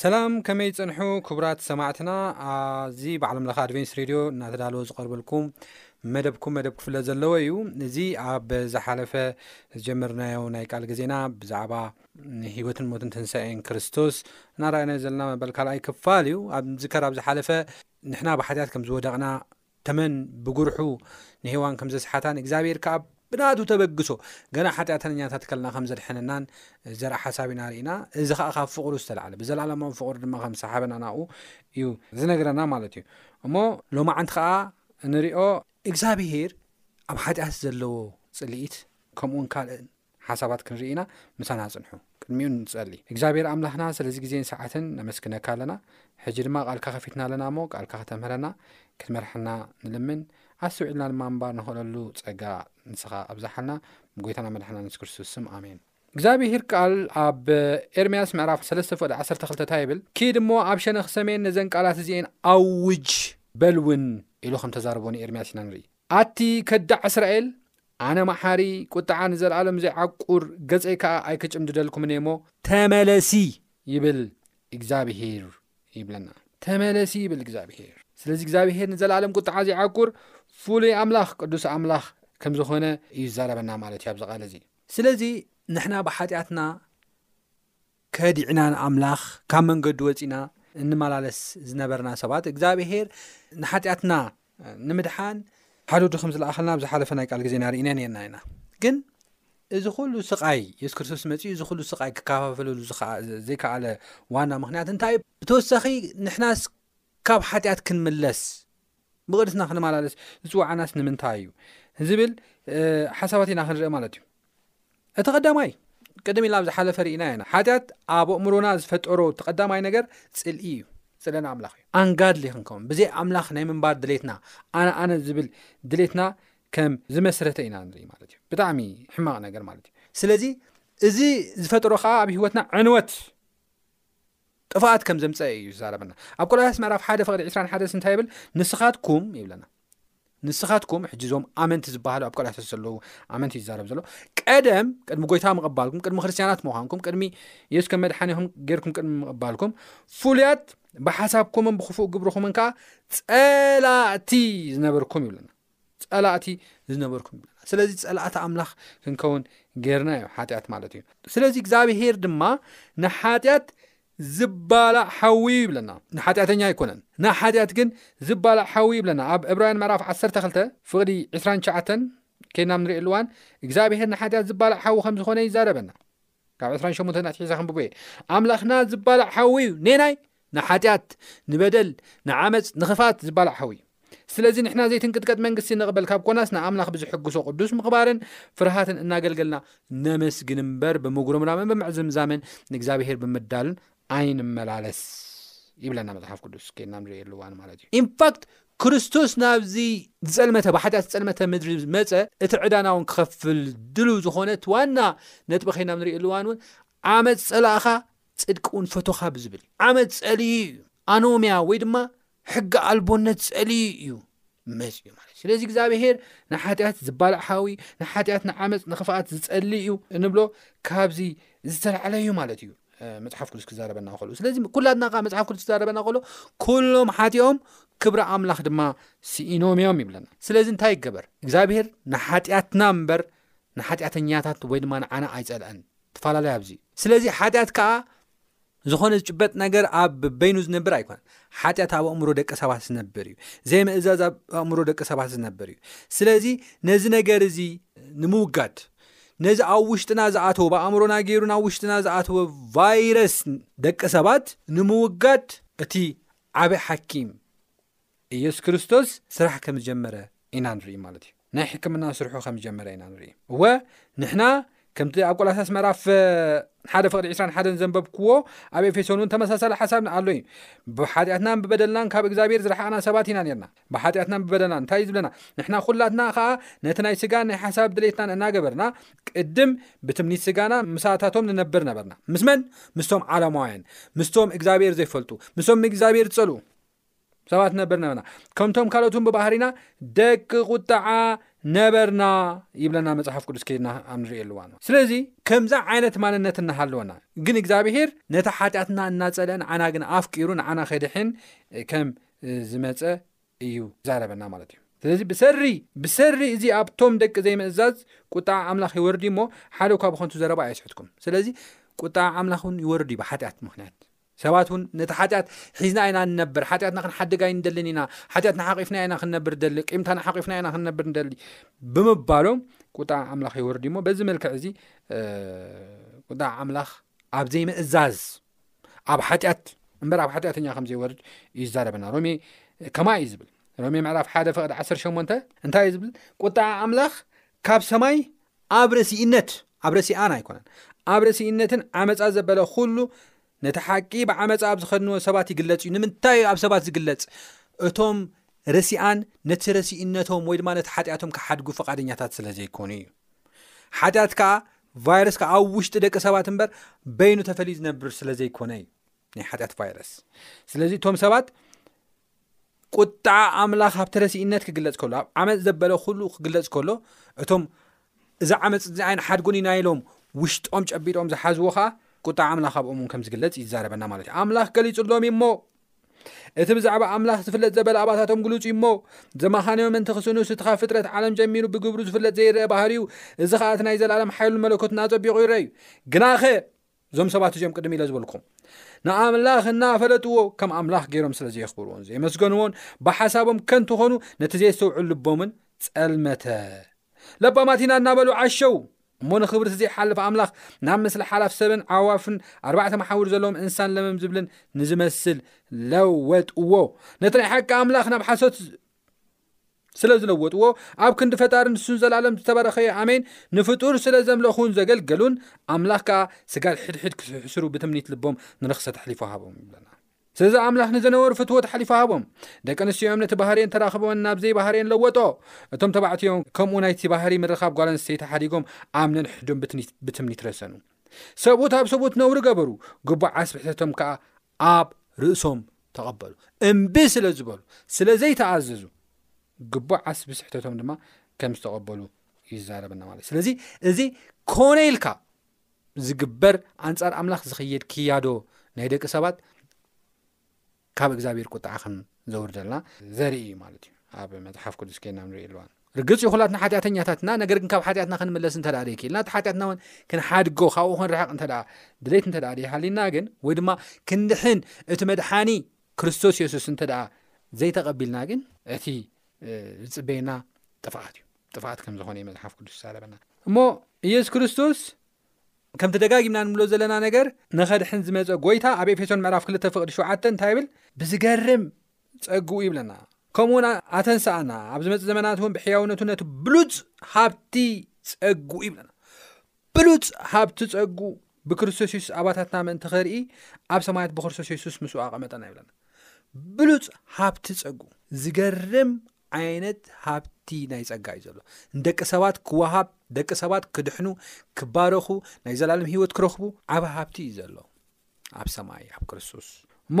ሰላም ከመይ ጽንሑ ክቡራት ሰማዕትና ኣዚ ብዓለም ለኻ ኣድቨንስ ሬድዮ እናተዳለወ ዝቐርበልኩም መደብኩም መደብ ክፍለ ዘለዎ እዩ እዚ ኣብ ዝሓለፈ ዝጀመርናዮ ናይ ቃል ግዜና ብዛዕባ ሂወትን ሞትን ትንሳኤን ክርስቶስ እናረኣናዮ ዘለና መበል ካልኣይ ክፋል እዩ ኣብዚ ከር ኣብ ዝሓለፈ ንሕና ብሓጢኣት ከም ዝወደቕና ተመን ብጉርሑ ንሄዋን ከም ዘስሓታን እግዚኣብሄር ከኣ ብናቱ ተበግሶ ገና ሓጢኣተነኛታት ከለና ከም ዘድሐነናን ዘርኢ ሓሳብ ኢና ርኢና። እዚ ከኣ ካብ ፍቕሩ ዝተላዕለ ብዘልኣለማዊ ፍቕሩ ድማ ከም ዝሰሓበና ናብኡ እዩ ዝነግረና ማለት እዩ እሞ ሎማዕንቲ ከኣ እንሪኦ እግዚኣብሄር ኣብ ሓጢኣት ዘለዎ ጽልኢት ከምኡውን ካልእን ሓሳባት ክንርኢ ኢና ምሳና ጽንሑ ቅድሚኡ ንጸሊ። እግዚኣብሔር ኣምላክና ስለዚ ግዜን ሰዓትን ነመስግነካ ኣለና ሕጂ ድማ ቃልካ ከፊትና ኣለና እሞ ቃልካ ከተምህረና ክትመርሐና ንልምን ኣስትውዒልና ድማ ምንባር ንኽእለሉ ጸጋ ንስኻ ኣብዛሓልና ብጎይታና መድሓና ንስ ክርስቶስ ስም ኣሜን። እግዚኣብሄር ቃል ኣብ ኤርምያስ ምዕራፍ 3 ፍቅዲ 12 እንታይ ይብል? ኪድ እሞ ኣብ ሸነኽ ሰሜን ነዘን ቃላት እዚኤን ኣውጅ በል እውን ኢሉ ከም ተዛረቦ ንኤርምያስ ኢና ንርኢ። ኣቲ ከዳዕ እስራኤል ኣነ መሓሪ ቁጥዓ ንዘልኣለም ዘይዓቁር ገጸይ ከኣ ኣይክጭምድደልኩምን እየ እሞ ተመለሲ ይብል እግዚኣብሄር ይብለና ተመለሲ ይብል እግዚኣብሄር ስለዚ እግዚኣብሄር ንዘልኣለም ቁጥዓ ዘይዓቁር ፍሉይ ኣምላኽ ቅዱስ ኣምላኽ ከም ዝኾነ እዩ ዝዛረበና ማለት እዩ ኣብዚ ቃል እዚ ስለዚ ንሕና ብሓጢኣትና ከዲዕና ንኣምላኽ ካብ መንገዱ ወጺእና እንመላለስ ዝነበርና ሰባት እግዚኣብሄር ንሓጢኣትና ንምድሓን ሓደ ወዱ ከም ዝለኣኸልና ኣብ ዝሓለፈ ናይ ቃል ግዜና ርኢና ነርና ኢና ግን እዚ ኩሉ ስቓይ የሱስ ክርስቶስ መፅኡ እዚ ኩሉ ስቓይ ክከፋፈለሉ ዘይከኣለ ዋና ምክንያት እንታይ እዩ ብተወሳኺ ንሕናስ ካብ ሓጢኣት ክንምለስ ብቕልስና ክንመላለስ ዝጽውዓናስ ንምንታይ እዩ ዝብል ሓሳባት ኢና ክንርኢ ማለት እዩ እቲ ቐዳማይ ቅድም ኢልና ኣብዝሓለፈ ርኢና ኢና ሓጢኣት ኣብ ኣእምሮና ዝፈጠሮ እቲ ቐዳማይ ነገር ፅልኢ እዩ ፅለና ኣምላኽ እዩ ኣንጋድሊ ክንከውን ብዘይ ኣምላኽ ናይ ምንባር ድሌትና ኣነ ኣነ ዝብል ድሌትና ከም ዝመስረተ ኢና ንርኢ ማለት እዩ ብጣዕሚ ሕማቕ ነገር ማለት እዩ ስለዚ እዚ ዝፈጠሮ ከዓ ኣብ ሂወትና ዕንወት ጥፍኣት ከም ዘምፀ እዩ ዝዛረበና ኣብ ቆላስያስ ምዕራፍ ሓደ ፍቅዲ ዕስራን ሓደስ እንታይ ይብል ንስኻትኩም ይብለና ንስኻትኩም ሕጂ እዞም ኣመንቲ ዝበሃሉ ኣብ ቆላስያስ ዘለዉ ኣመንቲ ይዛረብ ዘሎ ቀደም ቅድሚ ጎይታ ምቕባልኩም ቅድሚ ክርስትያናት ምዃንኩም ቅድሚ የሱስ ከም መድሓኒኹም ጌርኩም ቅድሚ ምቕባልኩም ፍሉያት ብሓሳብኩምን ብክፉእ ግብርኹምን ከዓ ፀላእቲ ዝነበርኩም ይብለና ጸላእቲ ዝነበርኩም ይብለና ስለዚ ጸላእቲ ኣምላኽ ክንከውን ጌርና እዩ ሓጢኣት ማለት እዩ ስለዚ እግዚኣብሄር ድማ ንሓጢኣት ዝባላዕ ሓዊ ይብለና ንሓጢኣተኛ ኣይኮነን ንሓጢኣት ግን ዝባላዕ ሓዊ ይብለና ኣብ ዕብራውያን ምዕራፍ 12 ፍቕዲ 29 ከይናም ንሪእየሉ እዋን እግዚኣብሄር ንሓጢኣት ዝባላዕ ሓዊ ከም ዝኾነ ይዛረበና ካብ ዕስራን ሸሞንተን ኣትሒዘ ከንብቦ እየ ኣምላኽና ዝባላዕ ሓዊ እዩ ኔናይ ንሓጢኣት ንበደል ንዓመፅ ንኽፋት ዝባላዕ ሓዊ እዩ ስለዚ ንሕና ዘይትንቅጥቀጥ መንግስቲ ንቕበል ካብ ኮናስ ንኣምላኽ ብዝሕግሶ ቅዱስ ምኽባርን ፍርሃትን እናገልገልና ነመስግን እምበር ብምጉርምራምን ብምዕዝምዛምን ንእግዚኣብሄር ብምዳልን ኣይንመላለስ ይብለና መጽሓፍ ቅዱስ ኬድና ንርእየሉ እዋን ማለት እዩ ኢንፋክት ክርስቶስ ናብዚ ዝጸልመተ ብሓጢኣት ዝጸልመተ ምድሪ መጸ እቲ ዕዳና እውን ክኸፍል ድሉ ዝኾነት ዋና ነጥቢ ኬድና ንርእየሉ እዋን እውን ዓመፅ ጸላእኻ ጽድቂ እውን ፈቶኻ ብዝብል ዓመፅ ጸልዩ እዩ ኣኖሚያ ወይ ድማ ሕጊ ኣልቦነት ጸልዩ እዩ መፅዩ ማለት እዩ ስለዚ እግዚኣብሄር ንሓጢኣት ዝባላዕ ሓዊ ንሓጢኣት ንዓመፅ ንክፍኣት ዝፀል እዩ እንብሎ ካብዚ ዝተላዕለ እዩ ማለት እዩ መፅሓፍ ቅዱስ ክዛረበና ከሉ ስለዚ ኩላትና ከዓ መፅሓፍ ቅዱስ ክዛረበና ከሎ ኩሎም ሓቲኦም ክብሪ ኣምላኽ ድማ ስኢኖም እዮም ይብለና ስለዚ እንታይ ይገበር እግዚኣብሄር ንሓጢኣትና እምበር ንሓጢኣተኛታት ወይ ድማ ንዓና ኣይፀልዐን ተፈላለዩ ኣብዚ ስለዚ ሓጢኣት ከዓ ዝኾነ ዝጭበጥ ነገር ኣብ በይኑ ዝነብር ኣይኮነን ሓጢኣት ኣብ ኣእምሮ ደቂ ሰባት ዝነብር እዩ ዘይምእዛዝ ኣብ ኣእምሮ ደቂ ሰባት ዝነብር እዩ ስለዚ ነዚ ነገር እዚ ንምውጋድ ነዚ ኣብ ውሽጥና ዝኣተወ ብኣእምሮና ገይሩ ናብ ውሽጥና ዝኣተወ ቫይረስ ደቂ ሰባት ንምውጋድ እቲ ዓበይ ሓኪም ኢየሱስ ክርስቶስ ስራሕ ከም ዝጀመረ ኢና ንርኢ ማለት እዩ። ናይ ሕክምና ስርሑ ከም ዝጀመረ ኢና ንርኢ። እወ ንሕና ከምቲ ኣብ ቆላሳስ ምዕራፍ ሓደ ፍቕዲ 21 ዘንበብክዎ ኣብ ኤፌሶን እውን ተመሳሳሊ ሓሳብ ኣሎ እዩ። ብሓጢኣትናን ብበደልናን ካብ እግዚኣብሔር ዝረሓቕና ሰባት ኢና ነርና። ብሓጢኣትናን ብበደልናን እንታይ ዝብለና ንሕና ኩላትና ከዓ ነቲ ናይ ስጋን ናይ ሓሳብ ድሌትናን እናገበርና ቅድም ብትምኒት ስጋና ምሳታቶም ንነብር ነበርና። ምስ መን? ምስቶም ዓለማውያን፣ ምስቶም እግዚኣብሔር ዘይፈልጡ፣ ምስቶም ንእግዚኣብሔር ዝጸልኡ። ሰባት ነበር ነበርና ከምቶም ካልኦት ን ብባህሪና ደቂ ቁጣዓ ነበርና ይብለና መፅሓፍ ቅዱስ ከድና ኣብ ንሪእየኣሉዋ ስለዚ ከምዚ ዓይነት ማንነት እናሃለወና ግን እግዚኣብሄር ነቲ ሓጢኣትና እናፀልአን ዓና ግን ኣፍቂሩ ንዓና ከድሕን ከም ዝመፀ እዩ ዛረበና ማለት እዩ ስለዚ ብሰሪ ብሰሪ እዚ ኣብቶም ደቂ ዘይምእዛዝ ቁጣዓ ኣምላኽ ይወርድ እሞ ሓደ እኳ ብከንቱ ዘረባ ኣየስሕትኩም ስለዚ ቁጣዓ ኣምላኽ ውን ይወርድ እዩ ብሓጢኣት ምክንያት ሰባት እውን ነቲ ሓጢኣት ሒዝና ኢና እንነብር፣ ሓጢኣትና ክንሓድግ ኣይንደልን ኢና፣ ሓጢኣትና ሓቂፍና ኢና ክንነብር ደሊ፣ ቂምታና ሓቂፍና ኢና ክንነብር ንደሊ ብምባሎም ቁጣ ኣምላኽ ይወርድ እሞ በዚ መልክዕ እዚ ቁጣ ኣምላኽ ኣብ ዘይምእዛዝ ኣብ ሓጢኣት እምበር ኣብ ሓጢኣተኛ ከም ዘይወርድ እዩ ዝዛረበና ሮሜ ከማ እዩ ዝብል ሮሜ ምዕራፍ ሓደ ፍቅዲ 18 እንታይ እዩ ዝብል ቁጣዓ ኣምላኽ ካብ ሰማይ ኣብ ርእሲእነት ኣብ ርእሲኣን ኣይኮነን ኣብ ርእሲእነትን ዓመፃ ዘበለ ኩሉ ነቲ ሓቂ ብዓመፃ ኣብ ዝኸድንዎ ሰባት ይግለፅ እዩ ንምንታይ እዩ ኣብ ሰባት ዝግለፅ እቶም ርሲኣን ነቲ ረሲእነቶም ወይ ድማ ነቲ ሓጢኣቶም ክሓድጉ ፍቓደኛታት ስለ ዘይኮኑ እዩ ሓጢኣት ከዓ ቫይረስ ከዓ ኣብ ውሽጢ ደቂ ሰባት እምበር በይኑ ተፈልዩ ዝነብር ስለ ዘይኮነ እዩ ናይ ሓጢኣት ቫይረስ ስለዚ እቶም ሰባት ቁጥዓ ኣምላኽ ኣብ ተረሲእነት ክግለጽ ከሎ ኣብ ዓመጽ ዘበለ ኩሉ ክግለጽ ከሎ እቶም እዚ ዓመጽ እዚ ኣይንሓድጎን ኢና ኢሎም ውሽጦም ጨቢጦም ዝሓዝዎ ከኣ ቁጥዓ ኣምላኽ ኣብኦም እውን ከም ዝግለጽ ይዛረበና ማለት እዩ ኣምላኽ ገሊጹሎም እዩ እሞ እቲ ብዛዕባ ኣምላኽ ዝፍለጥ ዘበለ ኣባታቶም ግሉጽ እዩ እሞ ዘማኻንዮ ምንቲ ክስኑስ እቲ ካብ ፍጥረት ዓለም ጀሚሩ ብግብሩ ዝፍለጥ ዘይረአ ባህር እዩ እዚ ከኣ እቲ ናይ ዘለኣለም ሓይሉን መለኮትን ኣጸቢቑ ይረአ እዩ ግናኸ እዞም ሰባት እዚኦም ቅድሚ ኢለ ዝበልኩም ንኣምላኽ እናፈለጥዎ ከም ኣምላኽ ገይሮም ስለ ዘየኽብርዎን ዘየመስገንዎን ብሓሳቦም ከንቱ ኾኑ ነቲ ዘየስተውዕል ልቦምን ጸልመተ ለባማት ኢና እናበሉ ዓሸው እሞ ንኽብርቲ ዘይሓልፍ ኣምላኽ ናብ ምስሊ ሓላፍ ሰብን ዓዋፍን ኣርባዕተ መሓውር ዘለዎም እንስሳን ለመም ዝብልን ንዝመስል ለወጥዎ ነቲ ናይ ሓቂ ኣምላኽ ናብ ሓሶት ስለ ዝለወጥዎ ኣብ ክንዲ ፈጣሪ ንሱን ዘላለም ዝተባረኸየ ኣሜን ንፍጡር ስለ ዘምለኹን ዘገልገሉን ኣምላኽ ከኣ ስጋል ሕድሕድ ክስሕስሩ ብትምኒት ልቦም ንርኽሰት ኣሕሊፎ ሃቦም ይብለና ስለዚ ኣምላኽ ንዘነበሩ ፍትወት ሓሊፉ ሃቦም ደቂ ኣንስትዮኦም ነቲ ባህርየን ተራኽበን ናብ ዘይባህርየን ለወጦ እቶም ተባዕትዮ ከምኡ ናይቲ ባህሪ ምርኻብ ጓል ኣንስተይቲ ሓዲጎም ኣብ ነንሕዶም ብትምኒት ረሰኑ ሰብኡት ኣብ ሰብኡት ነውሪ ገበሩ ግቡእ ዓስቢ ሕተቶም ከኣ ኣብ ርእሶም ተቐበሉ። እምቢ ስለ ዝበሉ፣ ስለ ዘይተኣዘዙ፣ ግቡእ ዓስቢ ስሕተቶም ድማ ከም ዝተቐበሉ ይዛረበና ማለት እዩ። ስለዚ እዚ ኮነ ኢልካ ዝግበር ኣንጻር ኣምላኽ ዝኽየድ ክያዶ ናይ ደቂ ሰባት ካብ እግዚኣብሔር ቁጥዓ ከም ዘውርደልና ዘርኢ እዩ ማለት እዩ። ኣብ መጽሓፍ ቅዱስ ኬና ንርኢ ኣለዋን ርግጽ እዩ ኩላትና ሓጢኣተኛታት ኢና ነገር ግን ካብ ሓጢኣትና ክንምለስ እንተ ዘይክኢልና እቲ ሓጢኣትና እውን ክንሓድጎ ካብኡ ክንርሕቕ እንተ ድሌት እንተ ዘይሃሊና ግን ወይ ድማ ክንድሕን እቲ መድሓኒ ክርስቶስ የሱስ እንተ ዘይተቐቢልና ግን እቲ ዝፅበየና ጥፍኣት እዩ ጥፍኣት ከም ዝኾነ እዩ መፅሓፍ ቅዱስ ዝዛረበና እሞ ኢየሱስ ክርስቶስ ከምቲ ደጋጊምና ንብሎ ዘለና ነገር ንኸድሕን ዝመጸ ጎይታ ኣብ ኤፌሶን ምዕራፍ ክልተ ፍቕዲ ሸውዓተ እንታይ ይብል ብዝገርም ጸግኡ ይብለና ከምኡ እውን ኣተንስኣና ኣብ ዝመጽእ ዘመናት እውን ብሕያውነቱ ነቲ ብሉጽ ሃብቲ ጸግኡ ይብለና ብሉጽ ሃብቲ ጸግኡ ብክርስቶስ የሱስ ኣባታትና ምእንቲ ክርኢ ኣብ ሰማያት ብክርስቶስ የሱስ ምስኡ ኣቐመጠና ይብለና ብሉጽ ሃብቲ ጸግኡ ዝገርም ዓይነት ሃብቲ ናይ ጸጋ እዩ ዘሎ ንደቂ ሰባት ክወሃብ ደቂ ሰባት ክድሕኑ ክባረኹ ናይ ዘላለም ህይወት ክረኽቡ ዓብ ሃብቲ እዩ ዘሎ ኣብ ሰማይ ኣብ ክርስቶስ እሞ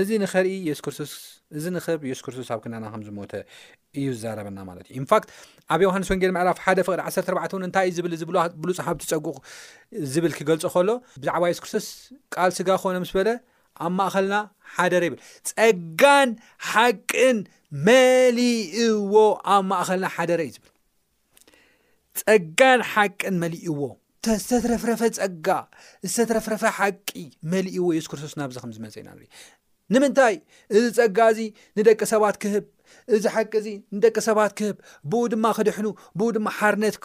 እዚ ንኸርኢ የሱስ ክርስቶስ እዚ ንኽብ የሱስ ክርስቶስ ኣብ ክንዳና ከም ዝሞተ እዩ ዝዛረበና ማለት እዩ ኢንፋክት ኣብ ዮሃንስ ወንጌል ምዕራፍ ሓደ ፍቅዲ 14 እውን እንታይ እዩ ዝብል ዝብሉ ብሉፅ ሃብቲ ፀጉቕ ዝብል ክገልፆ ከሎ ብዛዕባ የሱስ ክርስቶስ ቃል ስጋ ኮነ ምስ በለ ኣብ ማእኸልና ሓደረ ይብል ጸጋን ሓቅን መሊእዎ ኣብ ማእኸልና ሓደረ እዩ ዝብል ጸጋን ሓቅን መሊእዎ ዝተትረፍረፈ ፀጋ ዝተትረፍረፈ ሓቂ መሊእዎ የሱስ ክርስቶስ ናብዚ ከም ዝመፀ ኢና ንርኢ ንምንታይ እዚ ፀጋ እዚ ንደቂ ሰባት ክህብ እዚ ሓቂ እዚ ንደቂ ሰባት ክህብ ብኡ ድማ ክድሕኑ ብኡ ድማ ሓርነት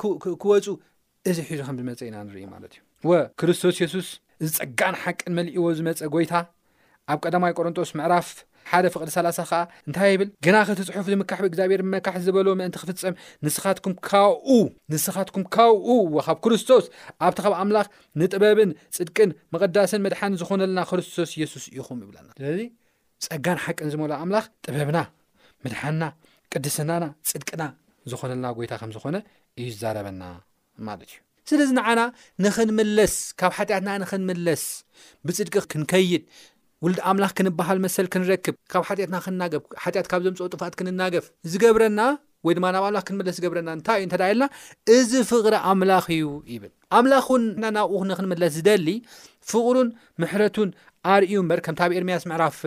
ክወፁ እዚ ሒዙ ከም ዝመጸ ኢና ንርኢ ማለት እዩ። እወ፣ ክርስቶስ የሱስ እዚ ጸጋን ሓቅን መሊእዎ ዝመጸ ጐይታ፣ ኣብ ቀዳማይ ቆሮንጦስ ምዕራፍ ሓደ ፍቕዲ ሰላሳ ኸኣ እንታይ ይብል? ግናኸ እቲ ጽሑፍ ዝምካሕ ብእግዚኣብሄር ይመካሕ ዝበሎ ምእንቲ ክፍጸም፣ ንስኻትኩም ካብኡ፣ ንስኻትኩም ካብኡ፣ እወ፣ ካብ ክርስቶስ፣ ኣብቲ ካብ ኣምላኽ ንጥበብን ጽድቅን ምቕዳስን መድሓንን ዝዀነልና ክርስቶስ የሱስ ኢኹም ይብለና። ስለዚ ጸጋን ሓቅን ዝመልኦ ኣምላኽ ጥበብና፣ ምድሓንና፣ ቅድስናና፣ ጽድቅና ዝኾነልና ጎይታ ከም ዝኾነ እዩ ዝዛረበና ማለት እዩ። ስለዚ ንዓና ንኽንምለስ ካብ ሓጢኣትና ንኽንምለስ ብጽድቂ ክንከይድ ውልድ ኣምላኽ ክንበሃል መሰል ክንረክብ ካብ ሓጢኣትና ክንናገፍ ሓጢኣት ካብ ዘምጽኦ ጥፍኣት ክንናገፍ ዝገብረና ወይ ድማ ናብ ኣምላኽ ክንምለስ ዝገብረና እንታይ እዩ እንተ ኢልና እዚ ፍቕሪ ኣምላኽ እዩ ይብል ኣምላኽ እውን እና ናብኡ ንክንምለስ ዝደሊ ፍቕሩን ምሕረቱን ኣርእዩ እምበር ከምቲ ኣብ ኤርምያስ ምዕራፍ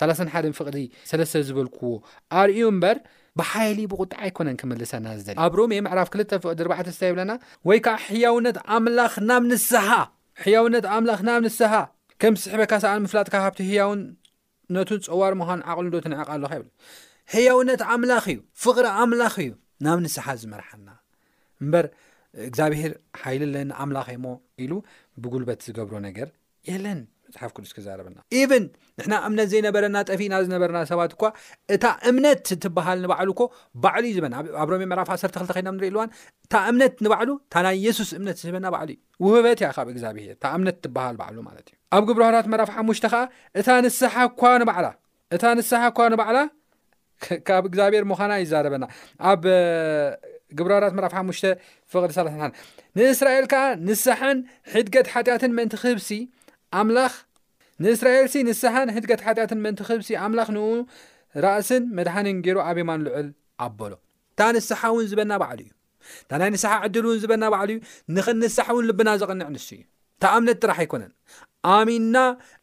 31 ፍቕሪ ሰለስተ ዝበልክዎ ኣርእዩ እምበር ብሓይሊ ብቁጣዕ ኣይኮነን ክምልሰና ዝደሊ ኣብ ሮሜ ምዕራፍ 2 ፍቕዲ 4 ስታ ይብለና ወይ ከዓ ሕያውነት ኣምላኽ ናብ ንስሓ ሕያውነት ኣምላኽ ናብ ንስሓ ከም ዝስሕበካ ሰኣን ምፍላጥካ ካብቲ ህያውን ነቱ ጸዋር ምዃን ዓቕሉዶ ትንዕቕ ኣለኻ ይብል ሕያውነት ኣምላኽ እዩ ፍቕሪ ኣምላኽ እዩ ናብ ንስሓ ዝመርሓና እምበር እግዚኣብሄር ሓይሊ ኣለኒ ኣምላኽ እሞ ኢሉ ብጉልበት ዝገብሮ ነገር የለን መፅሓፍ ቅዱስ ክዛረበና ኢብን ንሕና እምነት ዘይነበረና ጠፊእና ዝነበርና ሰባት እኳ እታ እምነት ትበሃል ንባዕሉ እኮ ባዕሉ እዩ ዝበና ኣብ ሮሜ ምዕራፍ 1ሰተ ክልተ ከይና ንርኢ ኣለዋን እታ እምነት ንባዕሉ እታ ናይ የሱስ እምነት ዝህበና ባዕሉ እዩ ውህበት እያ ካብ እግዛብሄር እታ እምነት ትበሃል ባዕሉ ማለት እዩ ኣብ ግብረ ሐዋርያት ምዕራፍ ሓሙሽተ ከዓ እታ ንስሓ እኳ ንባዕላ እታ ንስሓ እኳ ንባዕላ ካብ እግዚኣብሔር ምዃና ይዛረበና ኣብ ግብረ ሐዋርያት ምዕራፍ ሓሙሽተ ፍቅዲ ሰላሳ ንእስራኤል ከዓ ንስሓን ሕድገት ሓጢኣትን ምእንቲ ክህብሲ ኣምላኽ ንእስራኤልሲ ንስሓን ሕድገት ሓጢኣትን ምእንቲ ክህብሲ ኣምላኽ ንኡ ራእስን መድሓንን ገይሩ ኣብ የማን ልዑል ኣበሎ እታ ንስሓ እውን ዝበና ባዕሉ እዩ። እታ ናይ ንስሓ ዕድል እውን ዝበና ባዕሉ እዩ። ንኽንሳሕ እውን ልብና ዘቕንዕ ንሱ እዩ። እታ እምነት ጥራሕ ኣይኮነን ኣሚንና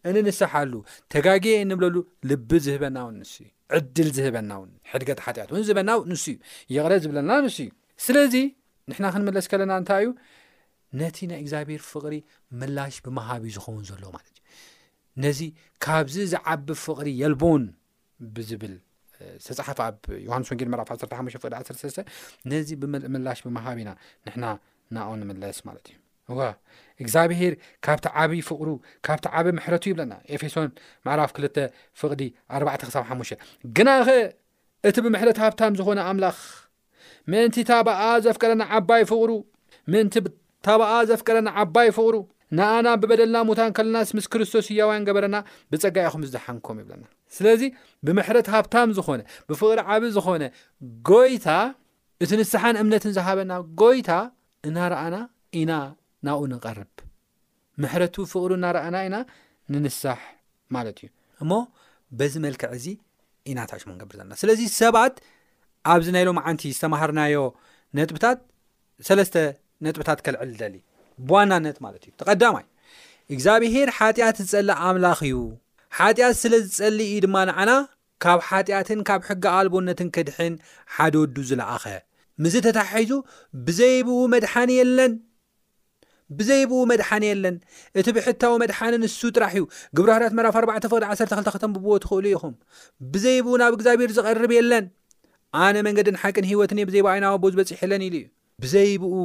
እንንሳሓሉ፣ ተጋግየ እንብለሉ ልቢ ዝህበና እውን ንሱ እዩ። ዕድል ዝህበና እውን፣ ሕድገት ሓጢኣት እውን ዝበና ንሱ እዩ። ይቕረ ዝብለና ንሱ እዩ። ስለዚ ንሕና ክንምለስ ከለና እንታይ እዩ ነቲ ናይ እግዚኣብሔር ፍቕሪ ምላሽ ብምሃብ እዩ ዝኸውን ዘሎ ማለት እዩ። ነዚ ካብዚ ዝዓቢ ፍቕሪ የልቦን ብዝብል ዝተፅሓፈ ኣብ ዮሃንስ ወንጌል ምዕራፍ 15 ፍቅዲ 13 ነዚ ብመልእ ምላሽ ብምሃብ ኢና ንሕና ናኦ ንምለስ ማለት እዩ እዋ እግዚኣብሄር ካብቲ ዓብዪ ፍቕሩ ካብቲ ዓብ ምሕረቱ ይብለና ኤፌሶን ምዕራፍ 2ልተ ፍቕዲ 4 ክሳብ ሓሙሽተ ግናኸ እቲ ብምሕረት ሃብታም ዝኾነ ኣምላኽ ምእንቲ ታባኣ ዘፍቀረና ዓባይ ፍቕሩ ምእንቲ ታባኣ ዘፍቀረና ዓባይ ፍቕሩ ንኣና ብበደልና ሙታን ከለናስ ምስ ክርስቶስ ህያዋን ገበረና ብጸጋ ኢኹም ዝደሓንኩም ይብለና ስለዚ ብምሕረት ሃብታም ዝኾነ ብፍቕሪ ዓቢ ዝኾነ ጎይታ እቲ ንስሓን እምነትን ዝሃበና ጎይታ እናረኣና ኢና ናብኡ ንቐርብ ምሕረቱ ፍቕሩ እናረኣና ኢና ንንሳሕ ማለት እዩ። እሞ በዚ መልክዕ እዚ ኢና ታሽሙ ንገብር ዘለና። ስለዚ ሰባት ኣብዚ ናይ ሎምዓንቲ ዝተማሃርናዮ ነጥብታት ሰለስተ ነጥብታት ከልዕል ዝደሊ ብዋናነት ማለት እዩ ተቀዳማይ እግዚኣብሄር ሓጢኣት ዝጸልእ ኣምላኽ እዩ ሓጢኣት ስለ ዝጸልእ እዩ ድማ ንዓና ካብ ሓጢኣትን ካብ ሕጊ ኣልቦነትን ክድሕን ሓደ ወዱ ዝለኣኸ ምዝ ተታሒዙ ብዘይብኡ መድሓኒ የለን ብዘይብኡ መድሓኒ የለን። እቲ ብሕታዊ መድሓኒ ንሱ ጥራሕ እዩ። ግብረ ሃዋርያት ምዕራፍ ኣርባዕተ ፍቕዲ ዓሰርተ ክልተ ከተንብብዎ ትኽእሉ ኢኹም። ብዘይብኡ ናብ እግዚኣብሔር ዝቐርብ የለን። ኣነ መንገድን ሓቅን ሕይወትን እየ ብዘይብኣይ ናብ ኣቦ ዝበጺሕ የለን ኢሉ እዩ። ብዘይብኡ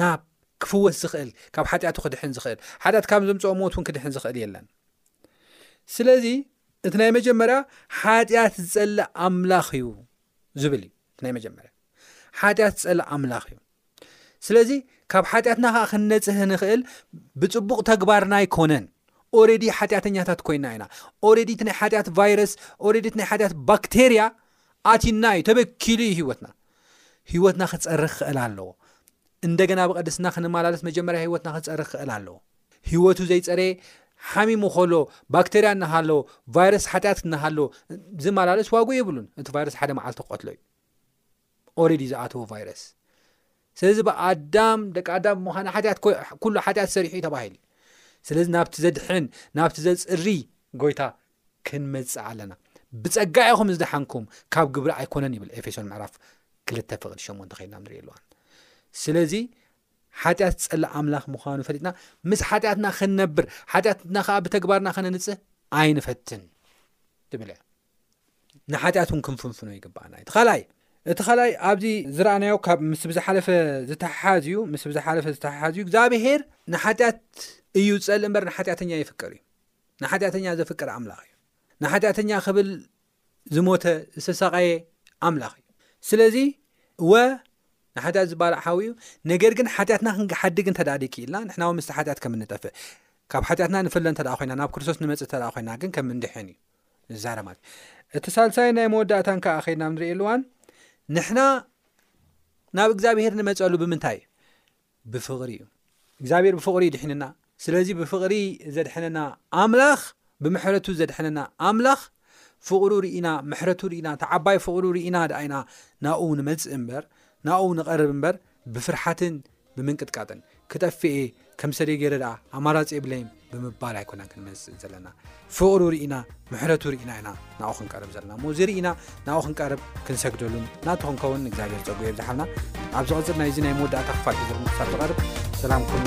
ናብ ክፍወስ ዝኽእል ካብ ሓጢኣቱ ክድሕን ዝኽእል ሓጢኣት ካብ ዘምጽኦ ሞት እውን ክድሕን ዝኽእል የለን። ስለዚ እቲ ናይ መጀመርያ ሓጢኣት ዝጸልእ ኣምላኽ እዩ ዝብል እዩ። እቲ ናይ መጀመርያ ሓጢኣት ዝጸልእ ኣምላኽ እዩ። ስለዚ ካብ ሓጢኣትና ከዓ ክንነፅህ ንኽእል ብፅቡቕ ተግባርና ኣይኮነን ኦረዲ ሓጢኣተኛታት ኮይና ኢና ኦረዲ እቲ ናይ ሓጢኣት ቫይረስ ኦረዲ እቲ ናይ ሓጢኣት ባክቴርያ ኣቲና እዩ ተበኪሉ እዩ ሂወትና ሂወትና ክፀርኽ ክእል ኣለዎ እንደገና ብቐድስና ክንመላለስ መጀመርያ ሂወትና ክፀርኽ ክእል ኣለዎ ሂወቱ ዘይፀረየ ሓሚሙ ከሎ ባክተርያ እናሃለዎ ቫይረስ ሓጢኣት እናሃለዎ ዝመላለስ ዋጉ የብሉን እቲ ቫይረስ ሓደ መዓልቲ ክቀትሎ እዩ ኦሬዲ ዝኣተወ ቫይረስ ስለዚ ብኣዳም ደቂ ኣዳም ብምዃና ሓጢኣት ኩሉ ሓጢኣት ሰሪሑ እዩ ተባሂሉ እዩ ስለዚ ናብቲ ዘድሕን ናብቲ ዘፅሪ ጎይታ ክንመፅእ ኣለና ብፀጋ ኢኹም ዝደሓንኩም ካብ ግብሪ ኣይኮነን ይብል ኤፌሶን ምዕራፍ ክልተ ፍቅዲ ሸሞንተ ከይድና ንሪኦ ኣለዋን ስለዚ ሓጢኣት ፀላእ ኣምላኽ ምዃኑ ፈሊጥና ምስ ሓጢኣትና ክንነብር ሓጢኣትና ከዓ ብተግባርና ከነንፅህ ኣይንፈትን ትብል እያ ንሓጢኣት እውን ክንፍንፍኖ ይግባኣና እዩ ኻልኣይ እቲ ኻልኣይ ኣብዚ ዝረኣናዮ ካብ ምስ ብዝሓለፈ ዝተሓሓዝ እዩ ምስ ብዝሓለፈ ዝተሓሓዝ እዩ እግዚኣብሄር ንሓጢኣት እዩ ዝፀሊ እምበር ንሓጢኣተኛ ይፍቅር እዩ ንሓጢኣተኛ ዘፍቅር ኣምላኽ እዩ ንሓጢኣተኛ ክብል ዝሞተ ዝተሳቀየ ኣምላኽ እዩ ስለዚ እወ ንሓጢኣት ዝበልዕ ሓዊ እዩ ነገር ግን ሓጢኣትና ክንሓድግ እንተዳዲኪ ኢልና ንሕና ው ምስ ሓጢኣት ከም እንጠፍእ ካብ ሓጢኣትና ንፍለ እንተ ኮይና ናብ ክርስቶስ ንመፅእ እተ ኮይና ግን ከም እንድሐን እዩ ንዛረ ማለት እዩ እቲ ሳልሳይን ናይ መወዳእታን ከዓ ከይድና ንሪእየሉ እዋን ንሕና ናብ እግዚኣብሄር ንመፀሉ ብምንታይ እዩ ብፍቕሪ እዩ እግዚኣብሄር ብፍቕሪ እዩ ድሒንና ስለዚ ብፍቕሪ ዘድሐነና ኣምላኽ ብምሕረቱ ዘድሐነና ኣምላኽ ፍቕሩ ርኢና ምሕረቱ ርኢና ተዓባይ ፍቕሩ ርኢና ድኣ ኢና ናብኡ ንመፅእ እምበር ናብኡ ንቐርብ እምበር ብፍርሓትን ብምንቅጥቃጥን ክጠፍእ እየ ከም ሰደይ ገይረ ደኣ ኣማራጺ የብለይን ብምባል ኣይኮናን ክንመጽእ ዘለና። ፍቕሩ ርኢና ምሕረቱ ርኢና ኢና ናብኡ ክንቀርብ ዘለና እሞ እዚ ርኢና ናብኡ ክንቀርብ ክንሰግደሉን ናቱ ክንከውን እግዚኣብሔር ጸጉ የብዝሓልና። ኣብ ዝቕጽል ናይዚ ናይ መወዳእታ ክፋል ሒዘልኩም ክሳብ ዝቐርብ ሰላም ኩኑ።